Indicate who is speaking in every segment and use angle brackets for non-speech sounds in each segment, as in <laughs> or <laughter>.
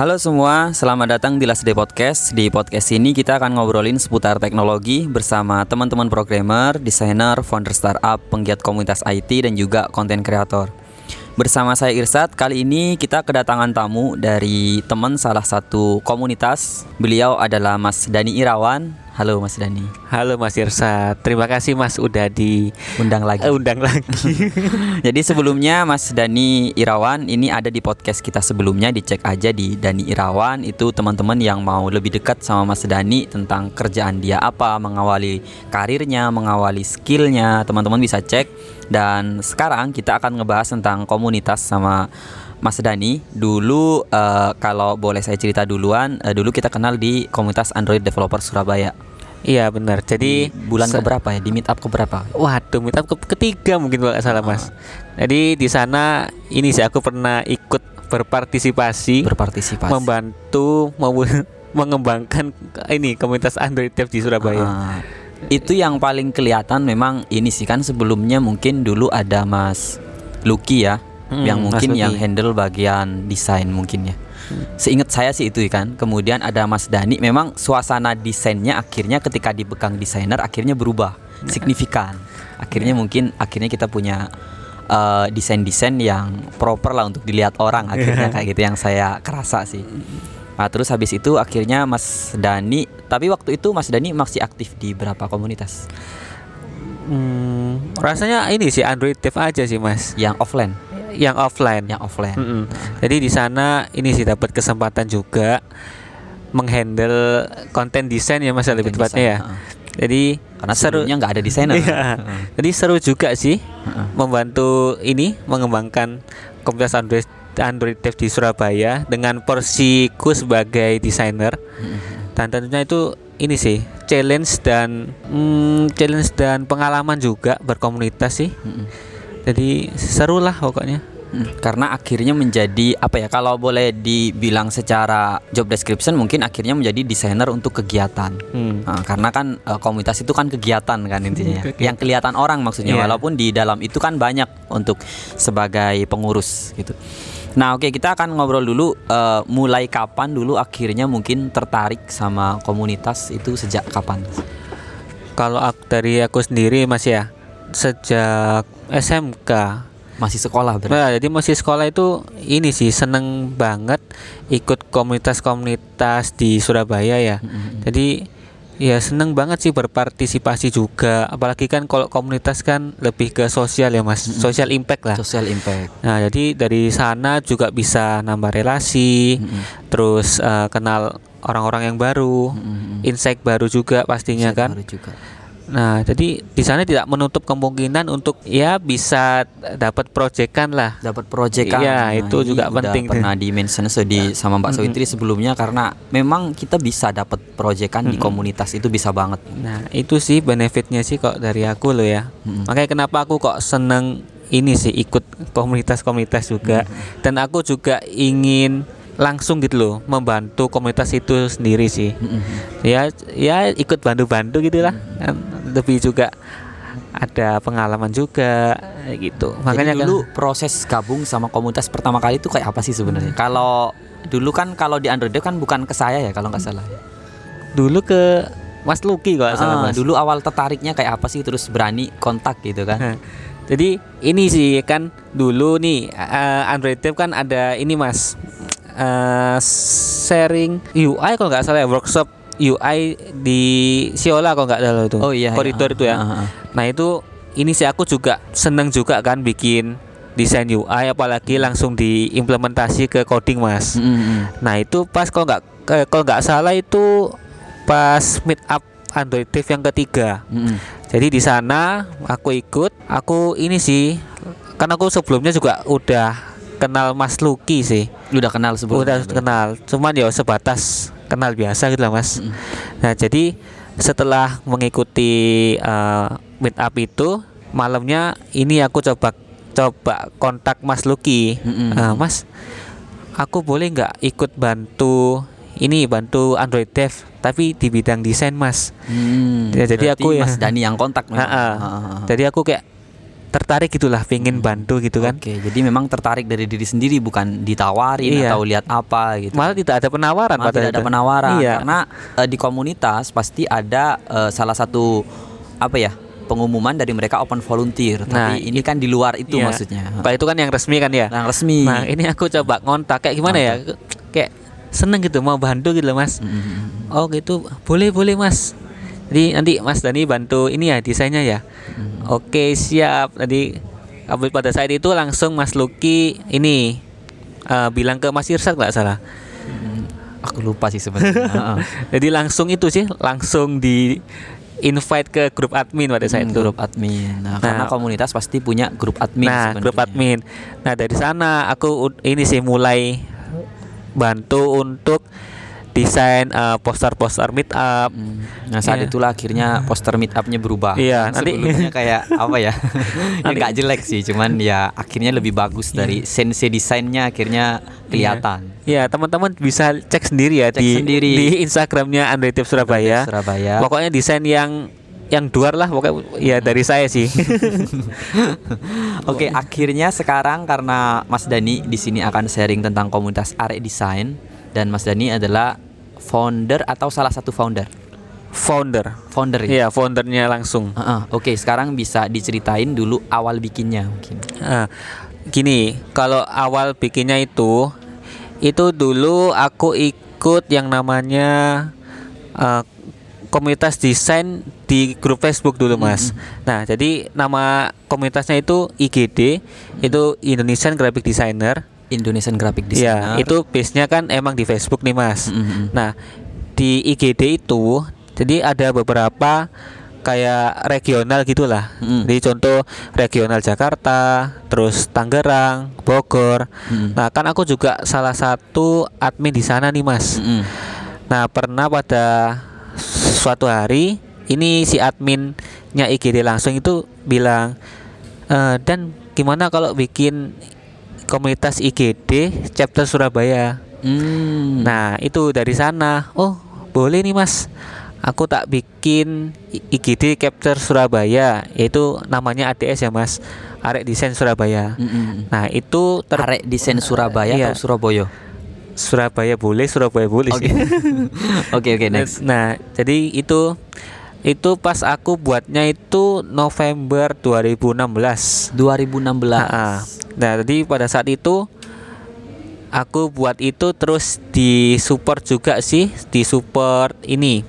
Speaker 1: Halo semua, selamat datang di Last Day Podcast. Di podcast ini kita akan ngobrolin seputar teknologi bersama teman-teman programmer, desainer, founder startup, penggiat komunitas IT dan juga konten kreator. Bersama saya Irsat, kali ini kita kedatangan tamu dari teman salah satu komunitas. Beliau adalah Mas Dani Irawan. Halo Mas Dani.
Speaker 2: Halo Mas Irsa, terima kasih Mas udah
Speaker 1: Undang lagi.
Speaker 2: Eh, undang lagi. <laughs>
Speaker 1: Jadi sebelumnya Mas Dani Irawan ini ada di podcast kita sebelumnya dicek aja di Dani Irawan itu teman-teman yang mau lebih dekat sama Mas Dani tentang kerjaan dia apa, mengawali karirnya, mengawali skillnya, teman-teman bisa cek. Dan sekarang kita akan ngebahas tentang komunitas sama Mas Dani. Dulu eh, kalau boleh saya cerita duluan, eh, dulu kita kenal di komunitas Android Developer Surabaya.
Speaker 2: iya benar.
Speaker 1: Di
Speaker 2: Jadi
Speaker 1: bulan
Speaker 2: se-
Speaker 1: keberapa ya? Di meet up keberapa?
Speaker 2: Waduh, meetup ke ketiga mungkin kalau salah Mas. Jadi di sana ini sih aku pernah ikut berpartisipasi,
Speaker 1: Berpartisipasi.
Speaker 2: membantu mem- <laughs> mengembangkan ini komunitas Android Dev di Surabaya.
Speaker 1: Ah, itu yang paling kelihatan memang ini sih kan sebelumnya mungkin dulu ada Mas Lucky ya
Speaker 2: Hmm,
Speaker 1: yang mungkin yang handle bagian desain mungkin ya. Seingat saya sih itu kan. Kemudian ada Mas Dani. Memang suasana desainnya akhirnya ketika dipegang desainer akhirnya berubah signifikan. Akhirnya mungkin akhirnya kita punya eh, desain-desain yang proper lah untuk dilihat orang akhirnya kayak gitu yang saya kerasa sih. Nah, terus habis itu akhirnya Mas Dani, tapi waktu itu Mas Dani masih aktif di berapa komunitas?
Speaker 2: Hmm, rasanya ini sih Android Dev aja sih Mas,
Speaker 1: Yang offline,
Speaker 2: yang offline.
Speaker 1: yang offline.
Speaker 2: Mm-mm. Jadi di sana ini sih dapat kesempatan juga menghandle konten desain ya Mas lebih tepatnya ya. Jadi
Speaker 1: Karena
Speaker 2: seru.
Speaker 1: sebelumnya nggak ada desainer.
Speaker 2: Iya. Jadi seru juga sih
Speaker 1: Heeh.
Speaker 2: membantu ini mengembangkan komunitas Android Android Dev di Surabaya dengan porsiku sebagai desainer dan tentunya itu ini sih challenge dan hmm, challenge dan pengalaman juga berkomunitas sih. Jadi seru lah pokoknya.
Speaker 1: Hmm, Karena akhirnya menjadi apa ya? Kalau boleh dibilang secara job description mungkin akhirnya menjadi desainer untuk kegiatan.
Speaker 2: Hmm.
Speaker 1: Nah, karena kan eh, komunitas itu kan kegiatan kan intinya. ya. <laughs> Yang kelihatan orang maksudnya
Speaker 2: Iya.
Speaker 1: walaupun di dalam itu kan banyak untuk sebagai pengurus gitu. Nah, oke kita akan ngobrol dulu eh, mulai kapan dulu akhirnya mungkin tertarik sama komunitas itu sejak kapan?
Speaker 2: Kalau aku, dari aku sendiri Mas ya sejak SMK
Speaker 1: Masih sekolah berarti.
Speaker 2: Nah, jadi masih sekolah itu ini sih seneng banget ikut komunitas-komunitas di Surabaya ya.
Speaker 1: Mm-mm.
Speaker 2: Jadi ya seneng banget sih berpartisipasi juga. Apalagi kan kalau komunitas kan lebih ke sosial ya mas, social impact lah.
Speaker 1: Social impact.
Speaker 2: Nah jadi dari sana juga bisa nambah relasi,
Speaker 1: Mm-mm.
Speaker 2: terus eh, kenal orang-orang yang baru,
Speaker 1: Mm-mm.
Speaker 2: insight baru juga pastinya kan.
Speaker 1: Baru juga.
Speaker 2: Nah jadi di sana tidak menutup kemungkinan untuk ya bisa dapat proyekan lah.
Speaker 1: dapat proyek kan.
Speaker 2: Iya, itu
Speaker 1: ini
Speaker 2: juga penting
Speaker 1: pernah di mention di sama Mbak Sawitri sebelumnya karena memang kita bisa dapat proyekan di komunitas itu bisa banget
Speaker 2: Nah, itu sih benefitnya sih kok dari aku loh ya.
Speaker 1: Mm-mm.
Speaker 2: Makanya kenapa aku kok seneng ini sih ikut komunitas-komunitas juga. Dan aku juga ingin langsung gitu loh membantu komunitas itu sendiri sih.
Speaker 1: Mm-mm.
Speaker 2: Ya ya ikut bantu-bantu gitulah. Kan Lebih juga ada pengalaman juga gitu. Makanya
Speaker 1: Jadi
Speaker 2: kan-
Speaker 1: dulu proses gabung sama komunitas pertama kali itu kayak apa sih sebenarnya kalau dulu kan kalau di Android kan bukan ke saya ya kalau nggak salah
Speaker 2: dulu ke Mas Luki kalau nggak salah
Speaker 1: Ah,
Speaker 2: Mas.
Speaker 1: dulu awal tertariknya kayak apa sih terus berani kontak gitu kan
Speaker 2: Jadi ini sih kan dulu nih eh, Android Dev kan ada ini mas eh, sharing UI kalau nggak salah ya workshop UI di Siola kalau nggak salah itu
Speaker 1: Oh iya, iya.
Speaker 2: koridor itu ya.
Speaker 1: Ah.
Speaker 2: Nah itu ini sih aku juga seneng juga kan bikin desain UI apalagi langsung diimplementasi ke coding mas.
Speaker 1: Mm-mm.
Speaker 2: Nah itu pas kalau nggak eh, kalau nggak salah itu pas meet up Android Dev yang ketiga.
Speaker 1: Mm-mm.
Speaker 2: Jadi di sana aku ikut, aku ini sih, kan aku sebelumnya juga udah kenal Mas Luki sih,
Speaker 1: udah kenal sebelumnya
Speaker 2: udah kenal. Cuman ya sebatas kenal biasa gitu lah Mas.
Speaker 1: Mm.
Speaker 2: Nah jadi setelah mengikuti uh, meet up itu, malamnya ini aku coba coba kontak Mas Luki,
Speaker 1: Mm-mm.
Speaker 2: "Eh, Mas, aku boleh nggak ikut bantu ini bantu Android Dev tapi di bidang desain mas
Speaker 1: Hmm,
Speaker 2: Ya, jadi aku ya-
Speaker 1: Mas Dani yang kontak.
Speaker 2: Ha-ha.
Speaker 1: Ha, ha, ha.
Speaker 2: jadi aku kayak tertarik gitulah pengen bantu gitu kan
Speaker 1: Oke, jadi memang tertarik dari diri sendiri bukan ditawarin
Speaker 2: Iya.
Speaker 1: atau lihat apa gitu.
Speaker 2: malah tidak ada penawaran
Speaker 1: Malah tidak ada
Speaker 2: itu.
Speaker 1: penawaran
Speaker 2: iya
Speaker 1: karena eh, di komunitas pasti ada eh, salah satu apa ya pengumuman dari mereka open volunteer.
Speaker 2: Nah,
Speaker 1: Tapi ini kan di luar itu
Speaker 2: Iya.
Speaker 1: maksudnya.
Speaker 2: Kalau itu kan yang resmi kan ya
Speaker 1: Yang resmi.
Speaker 2: nah ini aku coba ngontak kayak gimana ya kayak seneng gitu mau bantu gitu mas
Speaker 1: Mm, mm, mm.
Speaker 2: Oh gitu, boleh boleh mas. Jadi nanti Mas Dani bantu ini ya desainnya ya.
Speaker 1: Hmm.
Speaker 2: Oke siap. Nanti abis pada saat itu langsung Mas Lucky ini eh, bilang ke Mas Irsad nggak salah.
Speaker 1: Mm, Aku lupa sih sebenarnya. <laughs>
Speaker 2: Jadi langsung itu sih langsung di invite ke grup admin pada saat
Speaker 1: Hmm,
Speaker 2: itu.
Speaker 1: grup admin. Nah,
Speaker 2: Nah,
Speaker 1: karena komunitas pasti punya grup admin
Speaker 2: nah
Speaker 1: sebenarnya.
Speaker 2: grup admin. Nah dari sana aku ini sih mulai bantu untuk desain eh, poster-poster meet up.
Speaker 1: Hmm. Nah saat
Speaker 2: Iya.
Speaker 1: itulah akhirnya poster meet up-nya berubah.
Speaker 2: Iya, nanti-
Speaker 1: Sebelumnya kayak <laughs> apa ya? ya
Speaker 2: Nanti-
Speaker 1: nggak jelek sih, cuman ya akhirnya lebih bagus dari sense desainnya akhirnya kelihatan.
Speaker 2: Ya teman-teman bisa cek sendiri ya
Speaker 1: Cek
Speaker 2: di
Speaker 1: sendiri.
Speaker 2: di Instagramnya Android Tips Surabaya.
Speaker 1: Surabaya.
Speaker 2: Pokoknya desain yang yang luar lah pokoknya ya dari saya sih. <laughs>
Speaker 1: Oke, akhirnya sekarang karena Mas Dani di sini akan sharing tentang komunitas Arek Design dan Mas Dani adalah founder atau salah satu founder.
Speaker 2: Founder.
Speaker 1: Founder ya.
Speaker 2: Iya, foundernya langsung.
Speaker 1: Heeh, Oke, sekarang bisa diceritain dulu awal bikinnya mungkin.
Speaker 2: Nah, gini, kalau awal bikinnya itu itu dulu aku ikut yang namanya eh, komunitas desain di grup Facebook dulu, Mas. Nah, jadi nama komunitasnya itu IGD, itu Indonesian Graphic Designer.
Speaker 1: Indonesian Graphic Designer.
Speaker 2: itu base-nya kan emang di Facebook nih, Mas.
Speaker 1: Mm, mm, mm.
Speaker 2: Nah, di IGD itu jadi ada beberapa kayak regional gitulah.
Speaker 1: Mm.
Speaker 2: Jadi contoh regional Jakarta, terus Tangerang, Bogor.
Speaker 1: Mm.
Speaker 2: Nah, kan aku juga salah satu admin di sana nih, Mas.
Speaker 1: Mm-mm.
Speaker 2: Nah, pernah pada suatu hari ini si adminnya IGD langsung itu bilang "Eh, dan gimana kalau bikin komunitas IGD chapter Surabaya
Speaker 1: Mm.
Speaker 2: Nah itu dari sana Oh boleh nih mas Aku tak bikin IGD Capture Surabaya Yaitu namanya ADS ya mas Arek Desain Surabaya
Speaker 1: Mm-mm.
Speaker 2: Nah itu ter
Speaker 1: Arek Desain Surabaya
Speaker 2: Iya.
Speaker 1: atau Surabaya?
Speaker 2: Surabaya boleh Surabaya boleh
Speaker 1: Oke <laughs> oke next.
Speaker 2: Nah jadi itu Itu pas aku buatnya itu November 2016
Speaker 1: 2016.
Speaker 2: Ah, Nah jadi pada saat itu Aku buat itu terus di support juga sih Di support ini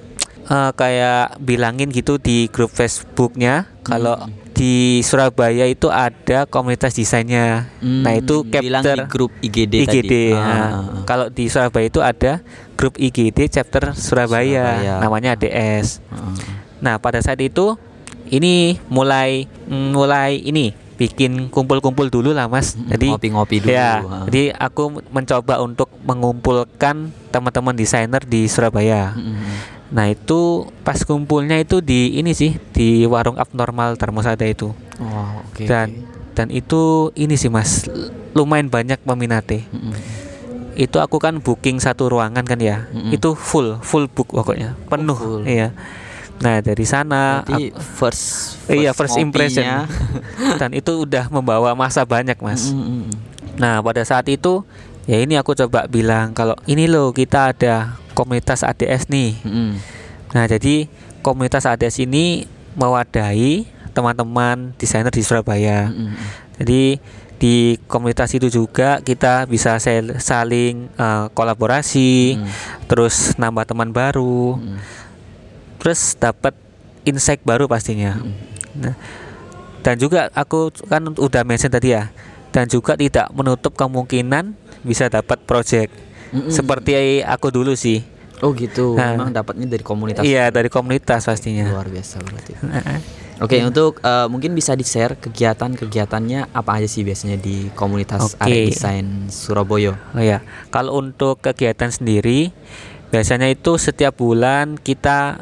Speaker 2: eh, Kayak bilangin gitu di grup Facebooknya Kalau di Surabaya itu ada komunitas desainnya Nah itu
Speaker 1: Hmm, bilang di
Speaker 2: chapter
Speaker 1: grup IGD,
Speaker 2: IGD
Speaker 1: tadi.
Speaker 2: nah,
Speaker 1: Ah.
Speaker 2: Kalau di Surabaya itu ada grup IGD chapter Surabaya,
Speaker 1: Surabaya.
Speaker 2: Namanya ADS
Speaker 1: Ah.
Speaker 2: Nah pada saat itu ini mulai mm, mulai ini bikin kumpul-kumpul dulu lah mas.
Speaker 1: Mm,
Speaker 2: Jadi
Speaker 1: ngopi-ngopi dulu.
Speaker 2: Ya, jadi aku mencoba untuk mengumpulkan teman-teman desainer di Surabaya.
Speaker 1: Mm-mm.
Speaker 2: Nah itu pas kumpulnya itu di ini sih di warung abnormal Darmosada itu.
Speaker 1: Oh, oke.
Speaker 2: Dan dan itu ini sih mas lumayan banyak peminatnya.
Speaker 1: oke. Mm-mm.
Speaker 2: Itu aku kan booking satu ruangan kan ya.
Speaker 1: Mm-mm.
Speaker 2: Itu full full book pokoknya penuh.
Speaker 1: full.
Speaker 2: Iya. Nah dari sana aku-
Speaker 1: first,
Speaker 2: Iya first impression <laughs> dan itu udah membawa masa banyak mas.
Speaker 1: Mm-mm.
Speaker 2: Nah pada saat itu ya ini aku coba bilang kalau ini loh kita ada komunitas ADS nih.
Speaker 1: Mm-mm.
Speaker 2: Nah jadi komunitas ADS ini mewadahi teman-teman desainer di Surabaya.
Speaker 1: Mm-mm.
Speaker 2: Jadi di komunitas itu juga kita bisa saling eh, kolaborasi,
Speaker 1: Mm.
Speaker 2: terus nambah teman baru,
Speaker 1: Mm.
Speaker 2: Terus dapat insight baru pastinya.
Speaker 1: Mm.
Speaker 2: Nah, dan juga aku kan udah mention tadi ya, dan juga tidak menutup kemungkinan bisa dapat project
Speaker 1: Mm-mm.
Speaker 2: seperti aku dulu sih.
Speaker 1: Oh gitu.
Speaker 2: Nah.
Speaker 1: Memang dapatnya dari komunitas.
Speaker 2: Iya dari komunitas pastinya.
Speaker 1: Luar biasa berarti. <laughs> Oke, untuk eh, mungkin bisa di-share kegiatan-kegiatannya apa aja sih biasanya di komunitas
Speaker 2: Oke.
Speaker 1: Arek Desain Surabaya?
Speaker 2: Oh ya, kalau untuk kegiatan sendiri biasanya itu setiap bulan kita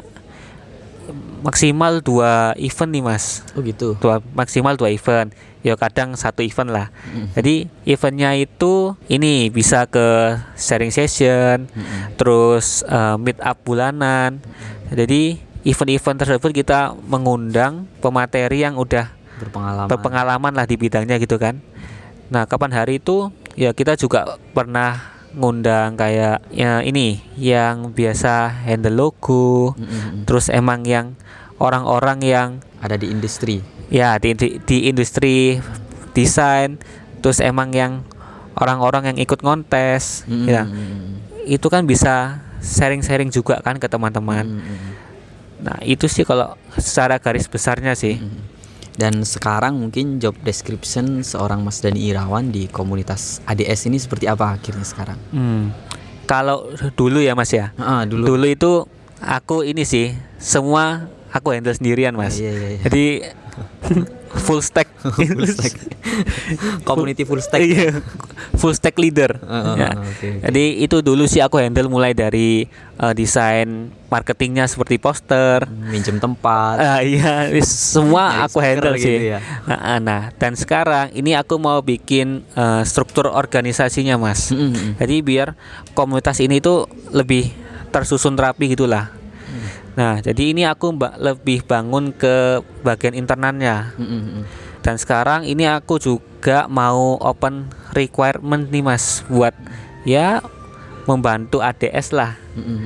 Speaker 2: maksimal dua event nih mas,
Speaker 1: Oh gitu.
Speaker 2: dua maksimal dua event. ya kadang satu event lah. Jadi eventnya itu ini bisa ke sharing session, terus eh, meet up bulanan. Jadi event-event tersebut kita mengundang pemateri yang udah
Speaker 1: berpengalaman
Speaker 2: berpengalaman lah di bidangnya gitu kan. Nah, kapan hari itu ya kita juga pernah ngundang kayak ya ini yang biasa handle logo,
Speaker 1: Mm-mm.
Speaker 2: terus emang yang orang-orang yang
Speaker 1: ada di industri
Speaker 2: ya di, di, di industri desain, terus emang yang orang-orang yang ikut ngontes,
Speaker 1: Mm-mm.
Speaker 2: ya itu kan bisa sharing-sharing juga kan ke teman-teman.
Speaker 1: Mm-mm.
Speaker 2: Nah, itu sih kalau secara garis besarnya sih.
Speaker 1: Dan sekarang mungkin job description seorang Mas Dani Irawan di komunitas ADS ini seperti apa akhirnya sekarang
Speaker 2: Hmm. Kalau dulu ya Mas ya.
Speaker 1: Ah, dulu
Speaker 2: Dulu itu aku ini sih semua aku handle sendirian Mas.
Speaker 1: Iya, iya, iya.
Speaker 2: Jadi <laughs> full stack. <laughs>
Speaker 1: full stack <laughs> community full stack
Speaker 2: Iya. full stack leader.
Speaker 1: Ah, ah,
Speaker 2: Ya.
Speaker 1: ah, oke, oke.
Speaker 2: Jadi itu dulu sih aku handle mulai dari eh, desain marketingnya seperti poster.
Speaker 1: minjem tempat
Speaker 2: Ah, iya, semua aku handle
Speaker 1: gitu
Speaker 2: sih.
Speaker 1: ya.
Speaker 2: Nah, ah, nah, dan sekarang ini aku mau bikin eh, struktur organisasinya, Mas.
Speaker 1: Mm-mm.
Speaker 2: Jadi biar komunitas ini tuh lebih tersusun rapi gitulah. Nah, jadi ini aku mbak lebih bangun ke bagian internalnya.
Speaker 1: Mm-mm.
Speaker 2: Dan sekarang ini aku juga mau open requirement nih Mas buat ya membantu ADS lah.
Speaker 1: Mm-mm.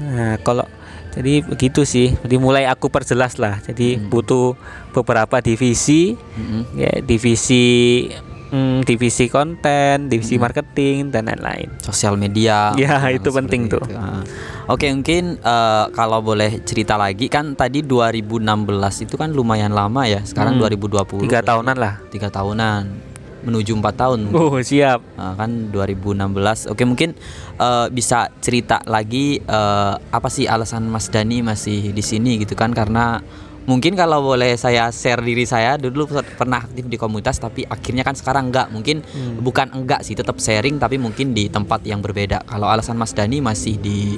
Speaker 2: Nah, kalau jadi begitu sih. Jadi mulai aku perjelas lah. Jadi
Speaker 1: Hmm.
Speaker 2: butuh beberapa divisi,
Speaker 1: Mm-mm.
Speaker 2: ya divisi mm, divisi konten, divisi
Speaker 1: Hmm.
Speaker 2: marketing dan lain-lain.
Speaker 1: sosial media
Speaker 2: Ya, itu penting
Speaker 1: seperti
Speaker 2: tuh.
Speaker 1: itu. Ah. Oke mungkin eh, kalau boleh cerita lagi kan tadi 2016 itu kan lumayan lama ya sekarang
Speaker 2: Hmm.
Speaker 1: 2020
Speaker 2: Tiga tahunan lah.
Speaker 1: tiga tahunan menuju empat tahun
Speaker 2: Oh siap.
Speaker 1: Ah, kan 2016 oke mungkin eh, bisa cerita lagi eh, apa sih alasan Mas Dani masih di sini gitu kan karena mungkin kalau boleh saya share diri saya dulu per- pernah aktif di komunitas tapi akhirnya kan sekarang enggak mungkin
Speaker 2: Hmm.
Speaker 1: bukan enggak sih tetap sharing tapi mungkin di tempat yang berbeda kalau alasan Mas Dani masih di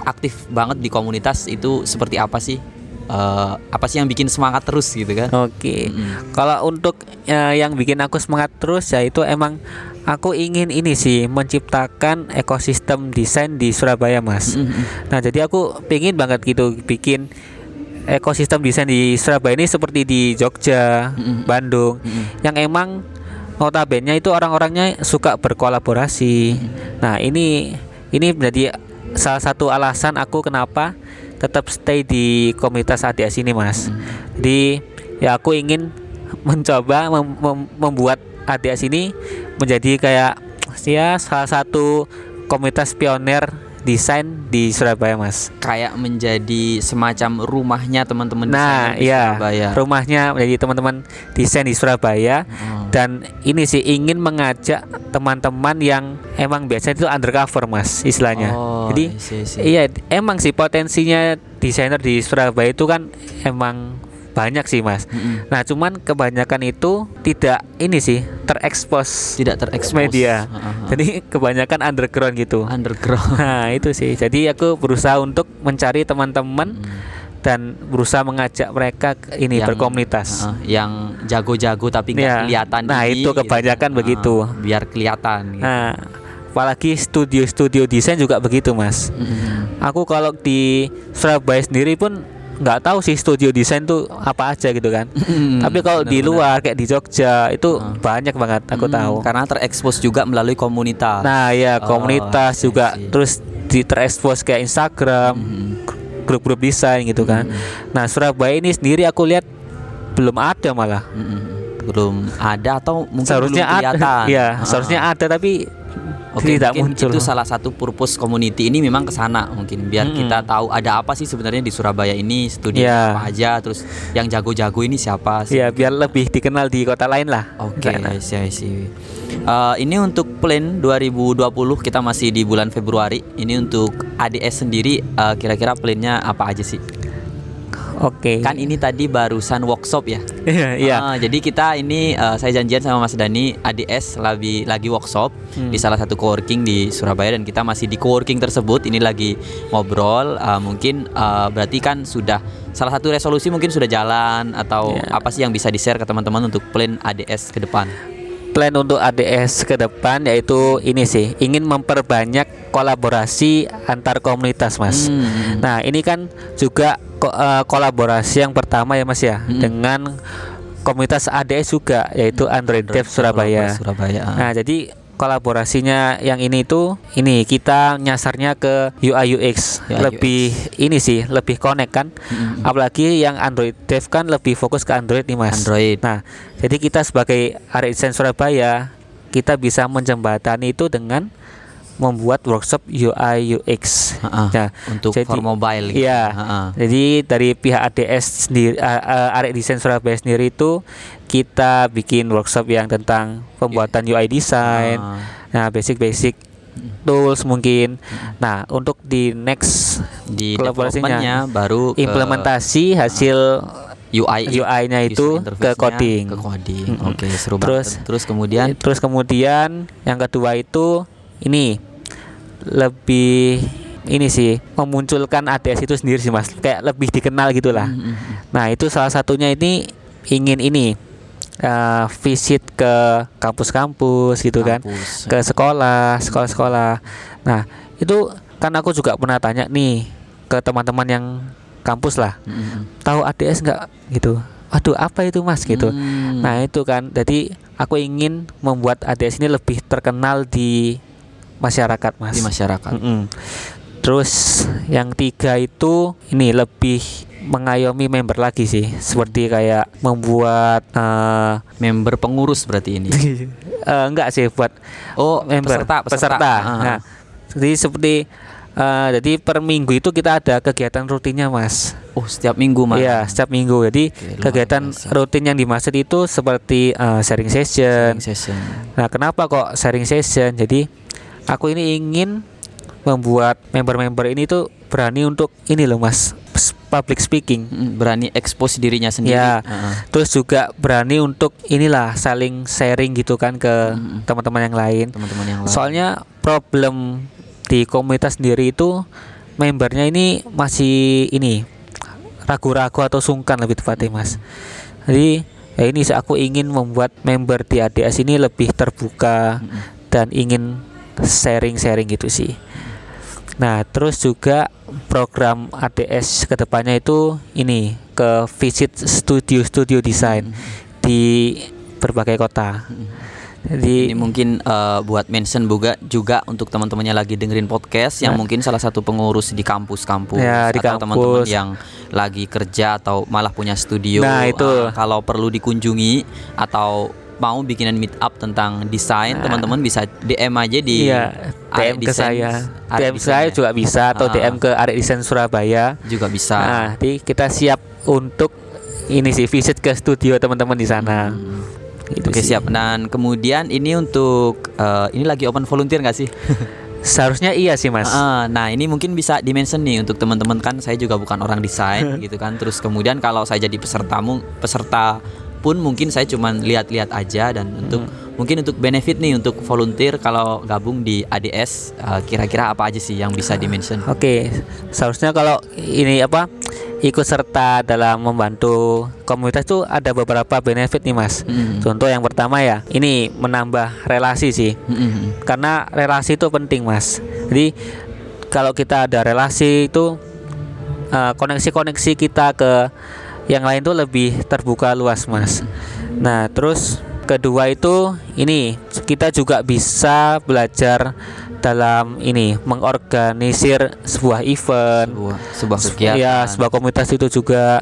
Speaker 1: aktif banget di komunitas itu seperti apa sih Eh, apa sih yang bikin semangat terus gitu kan
Speaker 2: Oke.
Speaker 1: Mm-mm.
Speaker 2: Kalau untuk eh, yang bikin aku semangat terus ya itu emang aku ingin ini sih menciptakan ekosistem desain di Surabaya, Mas.
Speaker 1: Mm-mm.
Speaker 2: Nah, jadi aku pengen banget gitu bikin ekosistem desain di Surabaya ini seperti di Jogja,
Speaker 1: Mm-mm.
Speaker 2: Bandung,
Speaker 1: Mm-mm.
Speaker 2: yang emang notabene itu orang-orangnya suka berkolaborasi. Nah, ini ini menjadi salah satu alasan aku kenapa tetap stay di komunitas ADS ini, Mas. Jadi ya aku ingin mencoba mem- mem- membuat ADS ini menjadi kayak ya salah satu komunitas pioner desain di Surabaya, Mas.
Speaker 1: kayak menjadi semacam rumahnya teman-teman
Speaker 2: Nah,
Speaker 1: di
Speaker 2: iya,
Speaker 1: Surabaya.
Speaker 2: rumahnya menjadi teman-teman desain di Surabaya
Speaker 1: Oh.
Speaker 2: dan ini sih ingin mengajak teman-teman yang emang biasanya itu undercover, Mas, istilahnya.
Speaker 1: Oh,
Speaker 2: Jadi
Speaker 1: I see, I see.
Speaker 2: iya, emang sih potensinya desainer di Surabaya itu kan emang banyak sih, Mas.
Speaker 1: Mm-mm.
Speaker 2: Nah, cuman kebanyakan itu tidak ini sih terekspos
Speaker 1: tidak terekspos
Speaker 2: media.
Speaker 1: Ha-ha.
Speaker 2: Jadi kebanyakan underground gitu.
Speaker 1: underground <laughs>
Speaker 2: Nah, itu sih. Jadi aku berusaha untuk mencari teman-teman dan berusaha mengajak mereka ke ini
Speaker 1: Yang-
Speaker 2: berkomunitas.
Speaker 1: Ha, yang jago-jago tapi nggak
Speaker 2: Ya,
Speaker 1: kelihatan
Speaker 2: nah,
Speaker 1: ini,
Speaker 2: itu kebanyakan
Speaker 1: Ha,
Speaker 2: begitu.
Speaker 1: biar kelihatan gitu.
Speaker 2: Nah, apalagi studio-studio desain juga begitu, Mas.
Speaker 1: Mm-mm.
Speaker 2: Aku kalau di Surabaya sendiri pun nggak tahu sih studio desain tuh apa aja gitu kan. Tapi kalau di luar kayak di Jogja itu
Speaker 1: Ah.
Speaker 2: banyak banget aku
Speaker 1: Mm,
Speaker 2: tahu.
Speaker 1: karena terekspos juga melalui komunitas
Speaker 2: Nah, ya
Speaker 1: Oh,
Speaker 2: komunitas
Speaker 1: see,
Speaker 2: juga
Speaker 1: see.
Speaker 2: terus di terekspos kayak Instagram,
Speaker 1: Mm-mm.
Speaker 2: grup-grup desain gitu kan. Nah, Surabaya ini sendiri aku lihat belum ada malah.
Speaker 1: Mm-mm. belum ada atau mungkin
Speaker 2: seharusnya
Speaker 1: belum
Speaker 2: ada.
Speaker 1: kelihatan <laughs>
Speaker 2: Iya,
Speaker 1: Ha-ha.
Speaker 2: seharusnya ada tapi
Speaker 1: Oke,
Speaker 2: tidak
Speaker 1: mungkin
Speaker 2: muncul.
Speaker 1: itu salah satu purpose community ini memang ke sana mungkin biar
Speaker 2: Mm-mm.
Speaker 1: kita tahu ada apa sih sebenarnya di Surabaya ini studio
Speaker 2: Iya.
Speaker 1: apa aja terus yang jago-jago ini siapa sih
Speaker 2: ya biar lebih dikenal di kota lain lah.
Speaker 1: Oke,
Speaker 2: Nah,
Speaker 1: I see, I see. Eh, ini untuk plan 2020 kita masih di bulan Februari. Ini untuk ADS sendiri eh, kira-kira plannya apa aja sih?
Speaker 2: Oke.
Speaker 1: Kan ini tadi barusan workshop ya. <laughs>
Speaker 2: Iya, iya.
Speaker 1: Ah, jadi kita ini eh, saya janjian sama Mas Dani ADS lagi lagi workshop
Speaker 2: Hmm.
Speaker 1: di salah satu coworking di Surabaya dan kita masih di coworking tersebut. Ini lagi ngobrol. eh, mungkin eh, berarti kan sudah salah satu resolusi mungkin sudah jalan atau
Speaker 2: Ya.
Speaker 1: apa sih yang bisa di share ke teman-teman untuk plan ADS ke depan?
Speaker 2: Plan untuk ADS ke depan yaitu ini sih, ingin memperbanyak kolaborasi antar komunitas, Mas.
Speaker 1: Hmm.
Speaker 2: Nah, ini kan juga ko- eh, kolaborasi yang pertama ya, Mas ya,
Speaker 1: Hmm.
Speaker 2: dengan komunitas ADS juga yaitu Android Dev Surabaya.
Speaker 1: Surabaya. ah.
Speaker 2: Nah, jadi kolaborasinya yang ini itu ini kita nyasarnya ke UI UX
Speaker 1: UI
Speaker 2: lebih ini sih lebih connect kan
Speaker 1: Mm-mm.
Speaker 2: apalagi yang Android Dev kan lebih fokus ke Android nih mas
Speaker 1: Android.
Speaker 2: nah jadi kita sebagai area desain Surabaya kita bisa menjembatani itu dengan membuat workshop UI UX
Speaker 1: ah.
Speaker 2: Nah,
Speaker 1: untuk
Speaker 2: jadi-
Speaker 1: for mobile. gitu. Ah, ah.
Speaker 2: Jadi dari pihak ADS sendiri, uh, uh, Arek Desain Surabaya sendiri itu kita bikin workshop yang tentang pembuatan UI design,
Speaker 1: Ah.
Speaker 2: nah basic-basic tools mungkin. Nah untuk di next
Speaker 1: di
Speaker 2: kolaborasinya,
Speaker 1: developmentnya baru ke
Speaker 2: implementasi hasil
Speaker 1: UI
Speaker 2: UI-nya itu ke coding.
Speaker 1: ke coding.
Speaker 2: Mm-mm.
Speaker 1: Oke, seru
Speaker 2: Terus-
Speaker 1: banget. Terus kemudian
Speaker 2: Terus kemudian yang kedua itu ini lebih ini sih memunculkan ADS itu sendiri sih mas, kayak lebih dikenal gitulah.
Speaker 1: Mm, mm, mm.
Speaker 2: Nah itu salah satunya ini ingin ini eh, visit ke kampus-kampus gitu kan,
Speaker 1: Kampus.
Speaker 2: ke sekolah, sekolah-sekolah. Nah itu kan aku juga pernah tanya nih ke teman-teman yang kampus lah,
Speaker 1: Mm, mm, mm.
Speaker 2: tahu ADS nggak gitu? Aduh apa itu mas gitu.
Speaker 1: Hmm.
Speaker 2: Nah itu kan, jadi aku ingin membuat ADS ini lebih terkenal di masyarakat mas.
Speaker 1: di masyarakat.
Speaker 2: Mm-mm. Terus yang tiga itu ini lebih mengayomi member lagi sih, seperti kayak membuat eh
Speaker 1: Member pengurus berarti ini. <laughs>
Speaker 2: eh, enggak sih buat
Speaker 1: Oh,
Speaker 2: member
Speaker 1: peserta, peserta. Ah, ah.
Speaker 2: Nah, jadi seperti eh, jadi per minggu itu kita ada kegiatan rutinnya mas.
Speaker 1: Oh, setiap minggu Mas.
Speaker 2: Iya setiap minggu. Jadi
Speaker 1: Oke,
Speaker 2: kegiatan
Speaker 1: biasa.
Speaker 2: rutin yang dimaksud itu seperti eh, sharing session.
Speaker 1: Sharing session.
Speaker 2: Nah, kenapa kok sharing session? Jadi aku ini ingin membuat member-member ini tuh berani untuk ini loh Mas, public speaking.
Speaker 1: Berani expose dirinya sendiri.
Speaker 2: Ya.
Speaker 1: Ah.
Speaker 2: Terus juga berani untuk inilah saling sharing gitu kan ke
Speaker 1: Mm-mm.
Speaker 2: teman-teman yang lain.
Speaker 1: Teman-teman yang lain.
Speaker 2: Soalnya problem di komunitas sendiri itu membernya ini masih ini ragu-ragu atau sungkan lebih tepatnya Mas. Jadi ya ini aku ingin membuat member di ADS ini lebih terbuka
Speaker 1: Mm-mm.
Speaker 2: dan ingin sharing-sharing gitu sih. Nah, terus juga program ADS ke depannya itu ini ke visit studio-studio desain di berbagai kota. Jadi
Speaker 1: Ini mungkin eh, buat mention juga juga untuk teman-temannya lagi dengerin podcast yang
Speaker 2: Nah.
Speaker 1: mungkin salah satu pengurus di kampus-kampus
Speaker 2: Ya, di
Speaker 1: atau teman-teman yang lagi kerja atau malah punya studio.
Speaker 2: Nah, itu.
Speaker 1: eh, kalau perlu dikunjungi atau mau bikinan meet up tentang desain,
Speaker 2: Nah.
Speaker 1: teman-teman bisa DM aja di
Speaker 2: Iya, DM ke saya.
Speaker 1: Arek
Speaker 2: DM saya
Speaker 1: ya?
Speaker 2: juga bisa atau
Speaker 1: Ah.
Speaker 2: DM ke Arek Desain Surabaya.
Speaker 1: juga bisa.
Speaker 2: Nah, jadi kita siap untuk ini sih visit ke studio teman-teman di sana.
Speaker 1: Hmm.
Speaker 2: Gitu
Speaker 1: Oke
Speaker 2: sih.
Speaker 1: siap. Dan kemudian ini untuk eh, ini lagi open volunteer nggak sih? <laughs>
Speaker 2: Seharusnya iya sih, Mas.
Speaker 1: Ah, nah ini mungkin bisa dimention nih untuk teman-teman kan saya juga bukan orang desain <laughs> gitu kan. Terus kemudian kalau saya jadi pesertamu peserta pun mungkin saya cuman lihat-lihat aja dan untuk mungkin untuk benefit nih untuk volunteer kalau gabung di ADS eh, kira-kira apa aja sih yang bisa dimention?
Speaker 2: Oke, seharusnya kalau ini apa ikut serta dalam membantu komunitas itu ada beberapa benefit nih mas.
Speaker 1: Mm.
Speaker 2: Contoh yang pertama ya, ini menambah relasi sih,
Speaker 1: Mm-mm.
Speaker 2: karena relasi itu penting mas. Jadi kalau kita ada relasi itu eh, koneksi-koneksi kita ke yang lain tuh lebih terbuka luas mas. Nah terus kedua itu ini kita juga bisa belajar dalam ini mengorganisir sebuah event
Speaker 1: Sebuah, sebuah kegiatan.
Speaker 2: ya sebuah komunitas itu juga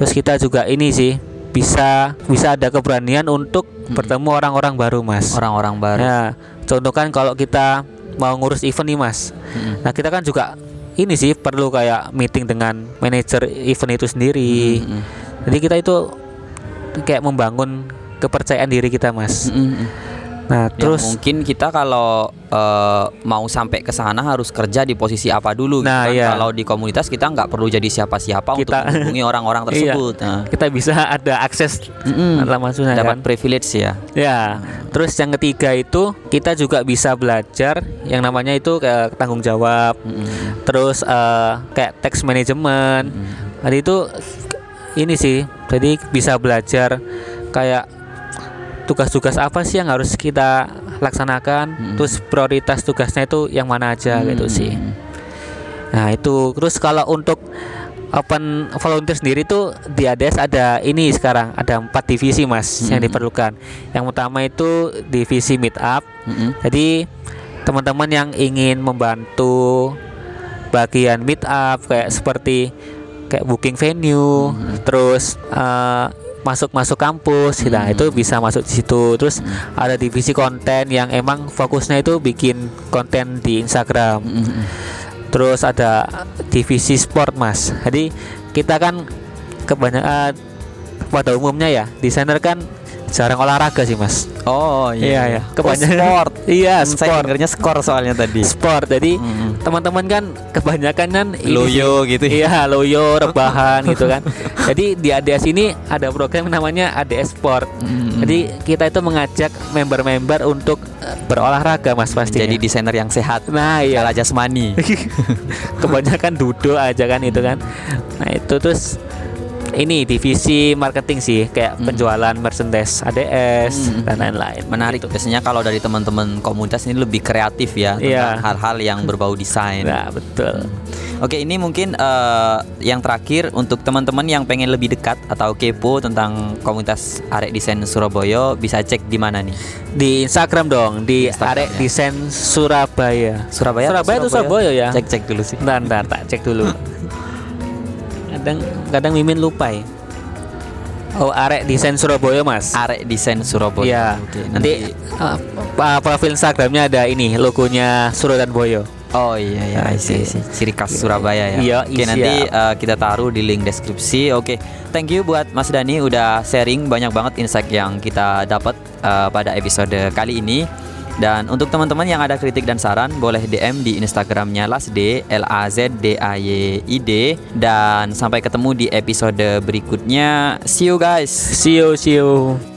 Speaker 2: terus kita juga ini sih bisa bisa ada keberanian untuk bertemu orang-orang baru mas
Speaker 1: orang-orang baru.
Speaker 2: ya contoh kan kalau kita mau ngurus event nih mas
Speaker 1: Mm-mm.
Speaker 2: nah kita kan juga ini sih perlu kayak meeting dengan manajer event itu sendiri
Speaker 1: Mm-mm.
Speaker 2: jadi kita itu kayak membangun kepercayaan diri kita mas
Speaker 1: Mm-mm.
Speaker 2: Nah,
Speaker 1: Ya,
Speaker 2: terus
Speaker 1: mungkin kita kalau eh, mau sampai ke sana harus kerja di posisi apa dulu. gitu
Speaker 2: Nah,
Speaker 1: kan.
Speaker 2: iya.
Speaker 1: Kalau di komunitas kita nggak perlu jadi siapa-siapa untuk
Speaker 2: Kita-
Speaker 1: menghubungi orang-orang <laughs>
Speaker 2: Iya.
Speaker 1: tersebut. Nah,
Speaker 2: kita bisa ada akses
Speaker 1: mm-mm.
Speaker 2: dalam maksudnya
Speaker 1: dapat
Speaker 2: kan?
Speaker 1: privilege ya.
Speaker 2: Ya, terus yang ketiga itu kita juga bisa belajar yang namanya itu kayak tanggung jawab,
Speaker 1: Mm-mm.
Speaker 2: terus eh, kayak tax management.
Speaker 1: Mm-mm.
Speaker 2: Jadi itu ini sih, jadi bisa belajar kayak tugas-tugas apa sih yang harus kita laksanakan,
Speaker 1: Mm-mm.
Speaker 2: terus prioritas tugasnya itu yang mana aja gitu sih.
Speaker 1: Mm-mm.
Speaker 2: Nah itu terus kalau untuk open volunteer sendiri tuh di ADS ada ini sekarang ada empat divisi mas yang
Speaker 1: Mm-mm.
Speaker 2: diperlukan. Yang utama itu divisi meet up.
Speaker 1: Mm-mm.
Speaker 2: Jadi teman-teman yang ingin membantu bagian meet up kayak seperti kayak booking venue,
Speaker 1: Mhm.
Speaker 2: terus eh, masuk-masuk kampus, nah
Speaker 1: Mhm.
Speaker 2: itu bisa masuk di situ. Terus ada divisi konten yang emang fokusnya itu bikin konten di Instagram.
Speaker 1: Mm-mm.
Speaker 2: Terus ada divisi sport mas. Jadi kita kan kebanyakan pada umumnya ya desainer kan jarang olahraga sih mas.
Speaker 1: Oh iya,
Speaker 2: Iya, iya.
Speaker 1: Kebanyakan sport. <laughs>
Speaker 2: Iya
Speaker 1: Hmm, Saya
Speaker 2: sport.
Speaker 1: dengarnya skor soalnya tadi.
Speaker 2: Sport. Jadi
Speaker 1: Mm-mm.
Speaker 2: teman-teman kan kebanyakan kan
Speaker 1: Loyo gitu ya.
Speaker 2: Iya loyo rebahan gitu kan. <laughs> Jadi di ADS ini ada program namanya ADS Sport.
Speaker 1: Mm-mm.
Speaker 2: Jadi kita itu mengajak member-member untuk eh, berolahraga mas pastinya.
Speaker 1: jadi desainer yang sehat.
Speaker 2: nah iya
Speaker 1: Secara jasmani. <laughs>
Speaker 2: kebanyakan duduk aja kan itu kan nah itu terus ini divisi marketing sih kayak
Speaker 1: Hmm.
Speaker 2: penjualan merchandise ADS
Speaker 1: Hmm.
Speaker 2: dan lain-lain
Speaker 1: Menarik. Biasanya kalau dari teman-teman komunitas ini lebih kreatif ya tentang
Speaker 2: Iya.
Speaker 1: hal-hal yang berbau desain.
Speaker 2: nah betul
Speaker 1: Oke, ini mungkin eh, yang terakhir untuk teman-teman yang pengen lebih dekat atau kepo tentang komunitas Arek Desain Surabaya bisa cek di mana nih?
Speaker 2: di Instagram dong di Arek
Speaker 1: ya.
Speaker 2: Desain Surabaya
Speaker 1: Surabaya.
Speaker 2: Surabaya itu Surabaya ya
Speaker 1: Cek cek dulu sih.
Speaker 2: Bentar, bentar, tak cek dulu <laughs> kadang kadang mimin lupa ya oh Arek Desain Surabaya mas
Speaker 1: Arek Desain Surabaya.
Speaker 2: Iya,
Speaker 1: Oke,
Speaker 2: nanti uh, profil Instagramnya ada ini logonya Suro dan Boyo.
Speaker 1: Oh iya ya,
Speaker 2: Nah,
Speaker 1: isi, isi. ciri khas Surabaya ya.
Speaker 2: Iya,
Speaker 1: Oke
Speaker 2: iya,
Speaker 1: nanti eh, kita taruh di link deskripsi. Oke, thank you buat Mas Dani udah sharing banyak banget insight yang kita dapat eh, pada episode kali ini. Dan untuk teman-teman yang ada kritik dan saran boleh DM di Instagramnya Lasd L A Z D A Y I D dan sampai ketemu di episode berikutnya. See you guys.
Speaker 2: See you, see you.